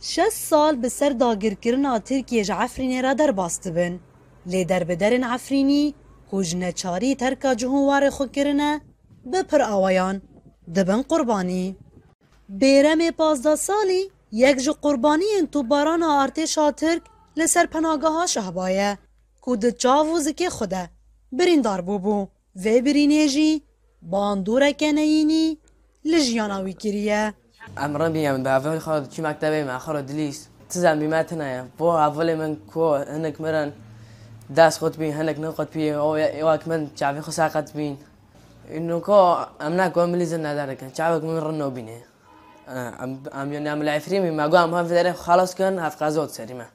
شش سال به سر داگیرکرنا ترکیه ج عفرینی را در باست بن. لی در بدرن عفرینی هوجنه چاری ترکا جهوار خود کرنه بپر آوایان. دبن قربانی. بیرم پازده سالی یک جو قربانی تو باران ارتشا ترک لسر پناگاه شهبایه. کو د چاووز که خوده. بریندار بو بو. و برینیجی. باندوره کنینی لجیاناوی کریه. میگم به اول خود چی من خورا دلیس. تزن بیمت نه با اول من کو هنک مرن دست خود بین نقط بین أو یواک من چاوی خو ساقت بین ام نه کو ملیز نداره کن چاوک من رنو بینه ام ام یعنی ام العفريمي ما. قام هم في خلاص كان هف قازوت سريمه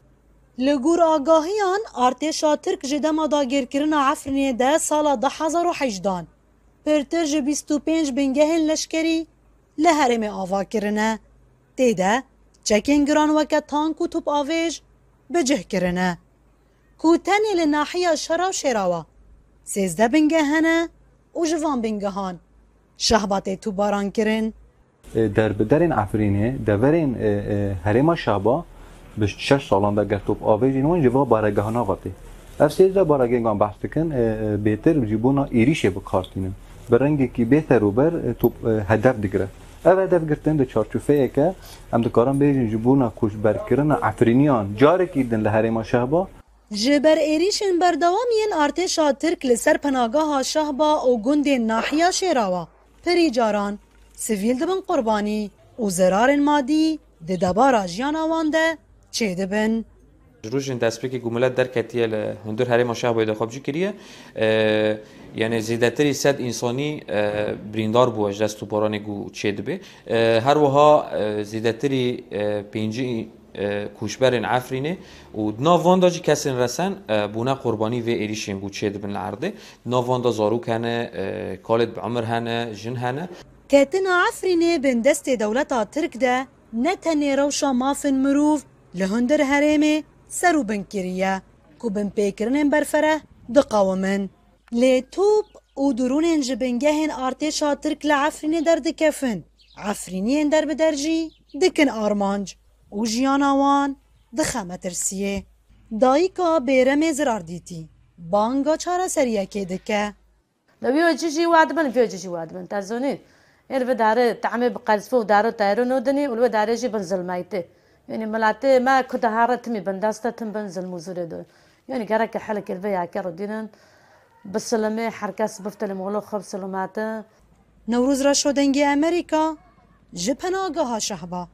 لگور آگاهیان ارتشا ترک جدما داگیرکرنا عفرینی ده سالا ده هزار لە هەرێمێ ئاواکردە تێدا چەکێن گرانوەکە تانک آویج توپ کرنه بەجهکردە لناحیه لە ناحەیە شەرا و هنه سێزدە بنگە هەنە و ژڤان بنگەهان در تو بارانکردن. دەربدەرێن ئافرینێ دەبەرێن هەرێمە شابا به شش سالان دەگەر توپ ئاوێژین وان جوا بارەگەهانا غەتی بحث کن بهتر جبونا ایریشه بکارتینه برنگی که بهتر رو بر توب هدف دیگرە. او هدف گرتن دو چارچوفه که ام دو کاران بیجن جبونا کش برکرن عفرینیان جاره کیدن لحریما شهبا جبر ایریشن بردوامین ارتشا ترک لسر پناگاها شهبا او گند ناحیا شیراوا پری جاران سویل دبن قربانی او زرار مادی د دبارا جیان آوانده چه دبن؟ روژن دستپیک گمولت در کتیه هندور حریم شهبا دخواب جو کریه یعنی زیده تری صد انسانی آه، بریندار بوه جست و باران گو چه دبه. آه، هر وها آه، زیده تری پینجی کوشبر این عفرینه. و دنا وانداجی کسی رسن بونه قربانی و ایریشین گو چه دبن لعرده. دنا واندا زارو کنه کالت بعمر هنه جن هنه. کتن عفرینه بین دولتا ترک ده نتنی روشا مافن مروف لهندر هرمه سرو بنکریه كوبن بن پیکرنن برفره دقاومن. لی توب و درون جبنگه ارتشا ترک لعفرینی در دکفن عفرینی در بدرجی دکن آرمانج و جیان آوان دخمه ترسیه دایکا بیرم زرار دیتی بانگا چارا سریه که دکه نبیو جی جی واد من بیو جی جی واد من تزونی ایر به داره تعمی بقلسفو داره تایرو نودنی ولو داره جی بن ظلمایته یعنی ملاته ما کده هارتمی بن داستتم بن ظلمو زوره دو یعنی گره که حلک الویا کرو دینن به سلمه هر کس بفتلم ولو خب سلامته. نوروز را شدنگی امریکا جپناگاه شهبه